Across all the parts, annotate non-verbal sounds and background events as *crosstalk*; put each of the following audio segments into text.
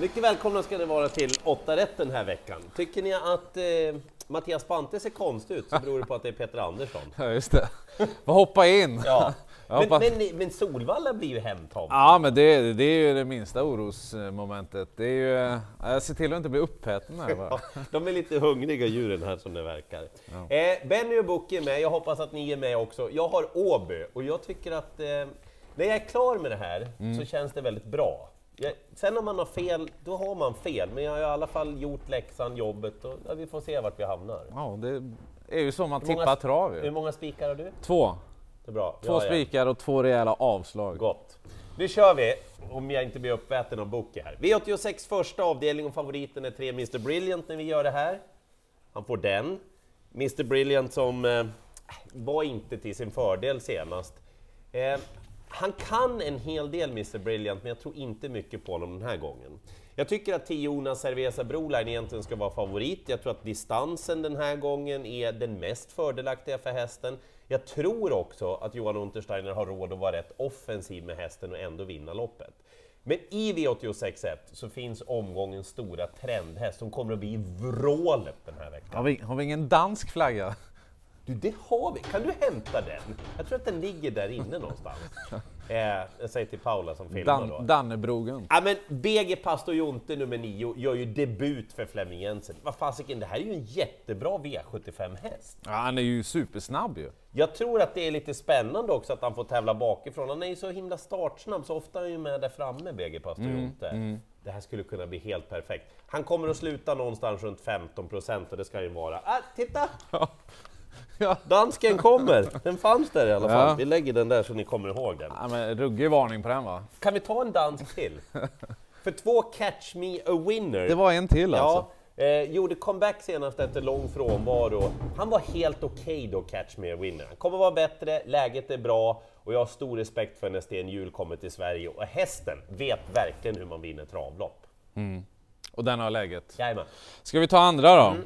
Mycket välkomna ska ni vara till 8 rätt den här veckan. Tycker ni att eh, Mattias Bante ser konstig ut så beror det på att det är Peter Andersson. *laughs* Ja, just det. Får hoppa in. *laughs* Ja. Men, men, men Solvalla blir ju hemtagen. Ja, men det, det är ju det minsta orosmomentet. Det är ju, eh, jag ser till att inte bli uppheten här bara. *laughs* Ja, de är lite hungriga djuren här som det verkar. Eh, Benny och Book är med, jag hoppas att ni är med också. Jag har Åby och jag tycker att eh, när jag är klar med det här så känns det väldigt bra. Sen om man har fel, då har man fel, men jag har i alla fall gjort läxan, jobbet och ja, vi får se vart vi hamnar. Ja, det är ju så man Hur många- tippar trav Hur ju. många spikar har du? Två. Det är bra. Två Ja, spikar och två rejäla avslag. Gott. Nu kör vi, om jag inte blir uppäten av Book här. V86 första avdelning och favoriten är 3 Mr Brilliant när vi gör det här. Han får den. Mr Brilliant som eh, var inte till sin fördel senast. Eh, han kan en hel del Mr Brilliant, men jag tror inte mycket på honom den här gången. Jag tycker att Tiona Cerveza Broline egentligen ska vara favorit. Jag tror att distansen den här gången är den mest fördelaktiga för hästen. Jag tror också att Johan Untersteiner har råd att vara rätt offensiv med hästen och ändå vinna loppet. Men i V86.1 så finns omgångens stora trendhäst som kommer att bli vrålet den här veckan. Har vi, har vi ingen dansk flagga? Du, det har vi! Kan du hämta den? Jag tror att den ligger där inne någonstans. *laughs* Eh, jag säger till Paula som filmar då. Dan, Dannebrogen. Ja men BG Pastor Jonte nummer 9 gör ju debut för Flemming Jensen. Vad fasiken, det här är ju en jättebra V75-häst. Ja, han är ju supersnabb ju. Jag tror att det är lite spännande också att han får tävla bakifrån. Han är ju så himla startsnabb, så ofta är han ju med där framme, BG Pastor Jonte. Det här skulle kunna bli helt perfekt. Han kommer att sluta någonstans runt 15 procent och det ska ju vara... Ah, titta! Ja. Dansken kommer! Den fanns där i alla fall. Ja. Vi lägger den där så ni kommer ihåg den. Ja, men ruggig varning på den va? Kan vi ta en dansk till? *laughs* För två Catch Me A Winner. Det var en till alltså. Ja, eh, gjorde comeback senast efter lång frånvaro. Han var helt okej då, Catch Me A Winner. Han kommer vara bättre, läget är bra och jag har stor respekt för när Sten Hjul kommer till Sverige och hästen vet verkligen hur man vinner travlopp. Och den har läget. Jajamän. Ska vi ta andra då? Mm.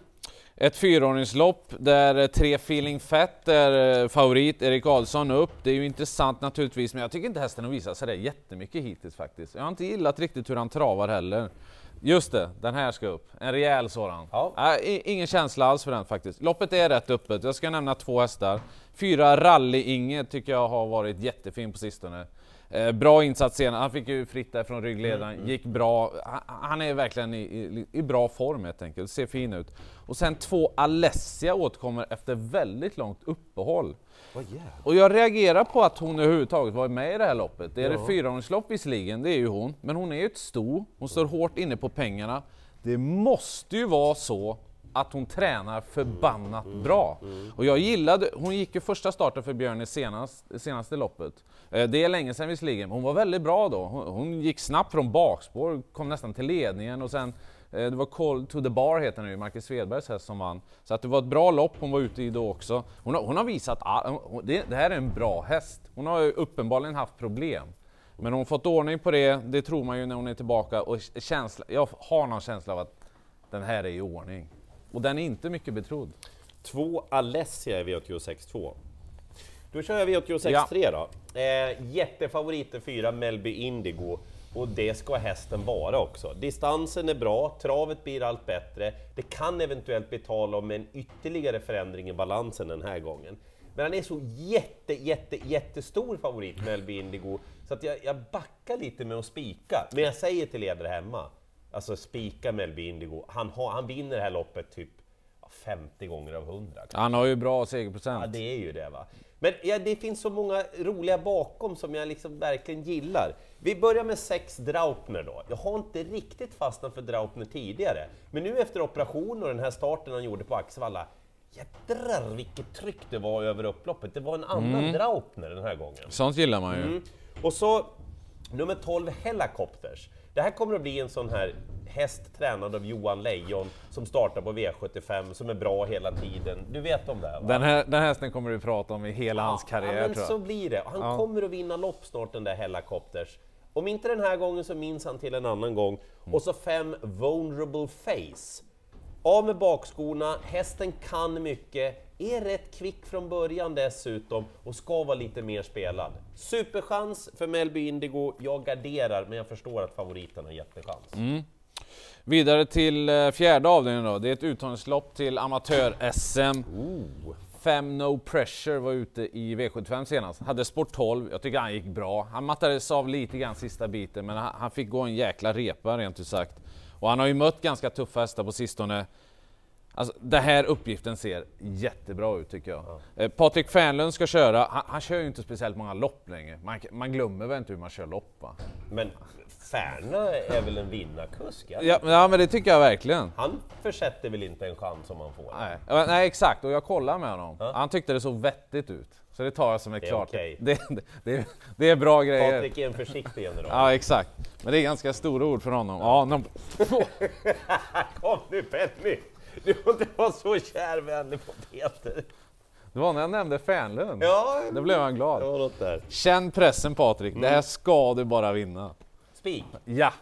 Ett fyraordningslopp där eh, tre Feeling Fett är eh, favorit, Erik Adolfsson upp. Det är ju intressant naturligtvis, men jag tycker inte hästen har visat sig det jättemycket hittills faktiskt. Jag har inte gillat riktigt hur han travar heller. Just det, den här ska upp. En rejäl sådan. Ja. I- ingen känsla alls för den faktiskt. Loppet är rätt öppet. Jag ska nämna två hästar. Fyra Rally-Inge tycker jag har varit jättefin på sistone. Eh, bra insats senare. Han fick ju fritt där från ryggledaren, gick bra. Han, han är verkligen i, i, i bra form helt enkelt, ser fin ut. Och sen två Alessia återkommer efter väldigt långt uppehåll. Vad jävlar. Och jag reagerar på att hon överhuvudtaget var med i det här loppet. Det är det fyraåringslopp visserligen, det är ju hon. Men hon är ju ett sto, hon står hårt inne på pengarna. Det måste ju vara så att hon tränar förbannat bra. Och jag gillade, hon gick ju första starten för Björn i senast, senaste loppet. Eh, det är länge sedan visserligen, men hon var väldigt bra då. Hon, hon gick snabbt från bakspår, kom nästan till ledningen och sen eh, det var Call to the Bar heter den ju, Marcus Svedbergs häst som vann. Så att det var ett bra lopp hon var ute i då också. Hon har, hon har visat att det, det här är en bra häst. Hon har ju uppenbarligen haft problem. Men hon har fått ordning på det, det tror man ju när hon är tillbaka. Och känsla, jag har någon känsla av att den här är i ordning. Och den är inte mycket betrodd. Två Alessia i V86.2. Då kör jag V86.3 Ja. då. Eh, jättefavorit är fyra Melby Indigo. Och det ska hästen vara också. Distansen är bra, travet blir allt bättre. Det kan eventuellt bli tal om en ytterligare förändring i balansen den här gången. Men han är så jätte, jätte, jättestor favorit, Melby Indigo, så att jag, jag backar lite med att spika. Men jag säger till er där hemma, alltså spika Melby Indigo. Han, har, han vinner det här loppet typ ja, 50 gånger av 100. Han har ju bra Ja, segerprocent. det är ju det va. Men ja, det finns så många roliga bakom som jag liksom verkligen gillar. Vi börjar med sex Draupner då. Jag har inte riktigt fastnat för Draupner tidigare. Men nu efter operation och den här starten han gjorde på Axevalla, jädrar vilket tryck det var över upploppet. Det var en annan Draupner den här gången. Sånt gillar man ju. Mm. Och så nummer 12 Helicopters. Det här kommer att bli en sån här häst tränad av Johan Lejon som startar på V75, som är bra hela tiden. Du vet om det? Va? Den, här, den hästen kommer du prata om i hela hans karriär ja, men tror så jag. blir det. Han Ja. kommer att vinna lopp snart den där Helicopters. Om inte den här gången så minns han till en annan gång. Mm. Och så fem Vulnerable Face. Av med bakskorna, hästen kan mycket, är rätt kvick från början dessutom och ska vara lite mer spelad. Superchans för Melby Indigo, jag garderar men jag förstår att favoriten har jättechans. Mm. Vidare till eh, fjärde avdelningen då. Det är ett uttagningslopp till amatör-SM. Fem No Pressure var ute i V75 senast. Hade sport 12. Jag tycker han gick bra. Han mattades av lite grann sista biten, men han, han fick gå en jäkla repa rent ut sagt. Och han har ju mött ganska tuffa hästar på sistone. Alltså, den här uppgiften ser jättebra ut tycker jag. Ja. Eh, Patrik Fernlund ska köra, han, han, kör ju inte speciellt många lopp längre. Man, man glömmer väl inte hur man kör lopp va? Men Färna är väl en vinnarkusk? Ja, ja, men det tycker jag verkligen. Han försätter väl inte en chans om han får? Nej, nej exakt, och jag kollade med honom. Ja. Han tyckte det såg vettigt ut. Så det tar jag som ett klart. Okay. Det, det, det, är bra grejer. Patrik är en försiktig general. ja, exakt. Men det är ganska stora ord för honom. Ja, no. *laughs* Kom nu Penny! Du får inte vara så kärvänlig på Peter. Det var när jag nämnde Fernlund. Ja, Då blev han glad. Det var något där. Känn pressen Patrik, mm. det här mm. ska du bara vinna. Spik? Ja.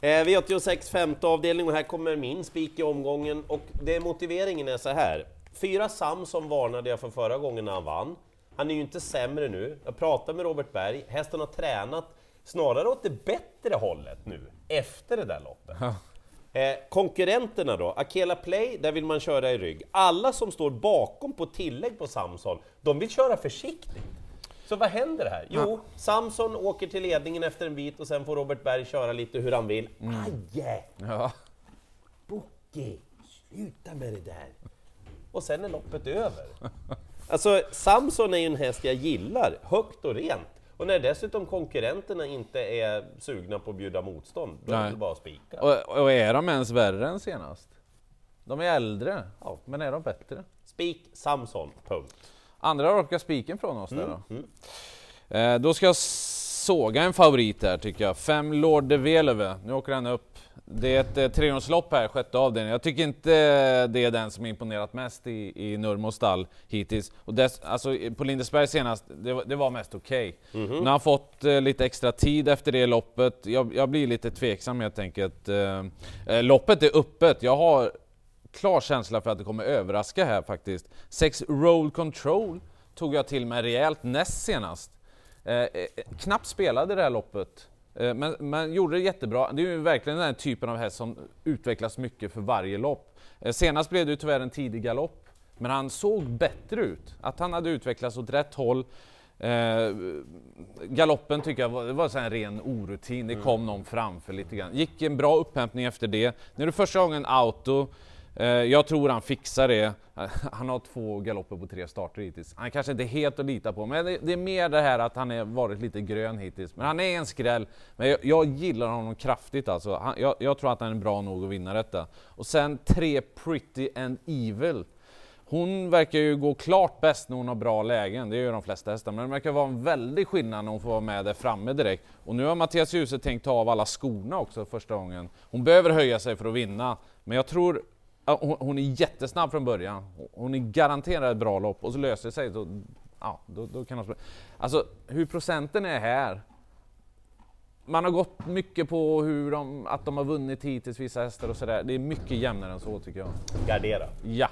Eh, V86 femte avdelning och här kommer min spik i omgången och det motiveringen är så här. Fyra Samson varnade jag för förra gången när han vann. Han är ju inte sämre nu. Jag pratade med Robert Berg, hästen har tränat snarare åt det bättre hållet nu, efter det där loppet. Eh, konkurrenterna då, Akela Play, där vill man köra i rygg. Alla som står bakom på tillägg på Samson, de vill köra försiktigt. Så vad händer här? Jo. Samson åker till ledningen efter en bit och sen får Robert Berg köra lite hur han vill. Mm. Aj! Ja. Bocke, sluta med det där! Och sen är loppet över. Alltså, Samson är ju en häst jag gillar, högt och rent. Och när dessutom konkurrenterna inte är sugna på att bjuda motstånd, då är det bara att spika. Och, och, är de ens värre än senast? De är äldre, ja. men är de bättre? Spik Samson, punkt. Andra raka spiken från oss där då. Mm. Mm. Eh, då ska jag såga en favorit där tycker jag. Fem Lord de Veleve. Nu åker han upp. Det är ett eh, trehjulslopp här, sjätte avdelningen. Jag tycker inte det är den som imponerat mest i, i Nurmos stall hittills. Och dess, alltså, på Lindesberg senast, det, det var mest okej. Okay. Mm -hmm. Nu har han fått eh, lite extra tid efter det loppet. Jag, jag blir lite tveksam helt enkelt. Eh, eh loppet är öppet. Jag har klar känsla för att det kommer överraska här faktiskt. Sex Roll Control tog jag till mig rejält näst senast. Eh, eh, knappt spelade det här loppet, eh, men, men gjorde det jättebra. Det är ju verkligen den typen av häst som utvecklas mycket för varje lopp. Eh, senast blev det ju tyvärr en tidig galopp, men han såg bättre ut. Att han hade utvecklats åt rätt håll. Eh, galoppen tycker jag var, det var en ren orutin, det kom någon framför lite grann. Gick en bra upphämtning efter det. Nu är det första gången auto, Eh, jag tror han fixar det. *laughs* Han har två galopper på tre starter hittills. Han kanske inte är helt att lita på, men det är mer det här att han har varit lite grön hittills. Men han är en skräll. Men jag, jag gillar honom kraftigt alltså. Han, jag, jag, tror att han är bra nog att vinna detta. Och sen tre Pretty and Evil. Hon verkar ju gå klart bäst när hon har bra lägen, det gör de flesta hästar, men det verkar vara en väldig skillnad när hon får vara med där framme direkt. Och nu har Mattias Djuse tänkt ta av alla skorna också första gången. Hon behöver höja sig för att vinna, men jag tror hon är jättesnabb från början. Hon är garanterad ett bra lopp och så löser det sig. Då, ja, då, då kan hon alltså hur procenten är här. Man har gått mycket på hur de, att de har vunnit hittills vissa hästar och sådär. Det är mycket jämnare än så tycker jag. Gardera. Ja.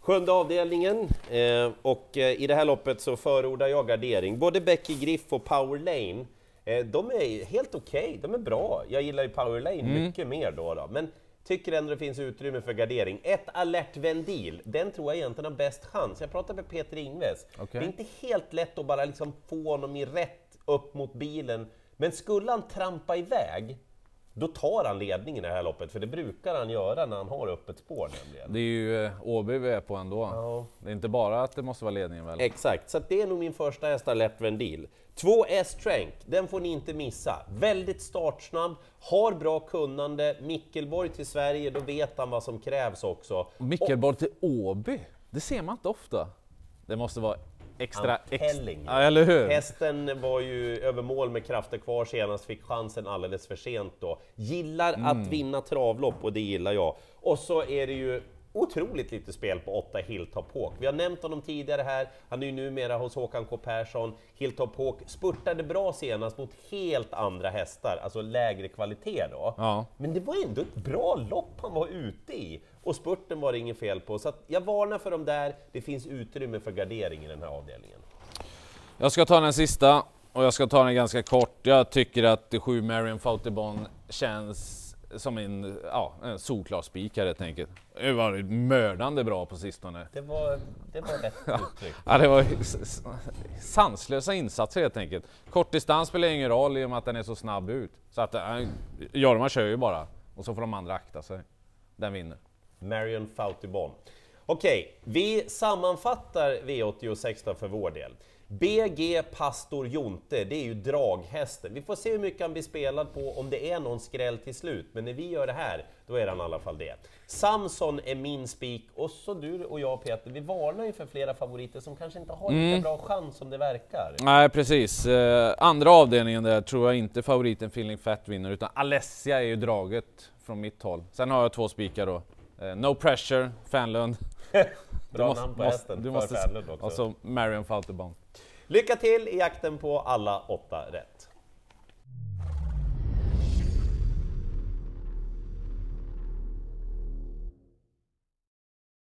Sjunde avdelningen eh, och eh, i det här loppet så förordar jag gardering. Både Becky Griff och Power Lane, eh, de är helt okej, okay. de är bra. Jag gillar ju Power Lane mm. mycket mer då, då. Men Tycker ändå det finns utrymme för gardering. Ett alert vendil, den tror jag egentligen har bäst chans. Jag pratade med Peter Ingves. Okay. Det är inte helt lätt att bara liksom få honom i rätt upp mot bilen. Men skulle han trampa iväg, då tar han ledningen i det här loppet, för det brukar han göra när han har öppet spår nämligen. Det är ju eh, Åby vi är på ändå. Ja. Det är inte bara att det måste vara ledningen väl? Exakt, så det är nog min första häst Alert Vendil. 2 S-Trank, den får ni inte missa. Väldigt startsnabb, har bra kunnande. Mickelborg till Sverige, då vet han vad som krävs också. Mickelborg till Åby, det ser man inte ofta. Det måste vara extra... Ex ja, eller hur? Hästen var ju över mål med krafter kvar senast, fick chansen alldeles för sent då. Gillar mm. att vinna travlopp och det gillar jag. Och så är det ju otroligt lite spel på 8 Hilltop Hawk. Vi har nämnt honom tidigare här, han är ju numera hos Håkan K Persson. Hilltop Hawk spurtade bra senast mot helt andra hästar, alltså lägre kvalitet då. Ja. Men det var ändå ett bra lopp han var ute i! Och spurten var det inget fel på, så jag varnar för dem där. Det finns utrymme för gardering i den här avdelningen. Jag ska ta den sista, och jag ska ta den ganska kort. Jag tycker att 7 Marion Fautibon känns som en, ja, en solklar spik här helt enkelt. Det varit mördande bra på sistone. Det var, det var rätt uttryck. Ja, det var sanslösa insatser helt enkelt. Kortdistans spelar ingen roll i och med att den är så snabb ut. Så att äh, Jorma kör ju bara och så får de andra akta sig. Den vinner. Marion Fautibon. Okej, vi sammanfattar V86 då för vår del. BG Pastor Jonte, det är ju draghästen. Vi får se hur mycket han blir spelad på, om det är någon skräll till slut. Men när vi gör det här, då är han i alla fall det. Samson är min spik, och så du och jag Peter, vi varnar ju för flera favoriter som kanske inte har lika bra chans som det verkar. Nej precis. Eh, andra avdelningen där tror jag inte favoriten Feeling Fat vinner utan Alessia är ju draget från mitt håll. Sen har jag två spikar då. Eh, no Pressure, Fanlund. *laughs* Bra måste- namn på måste- hästen, du måste- också. Och så Marion Falterbon. Lycka till i jakten på alla åtta rätt!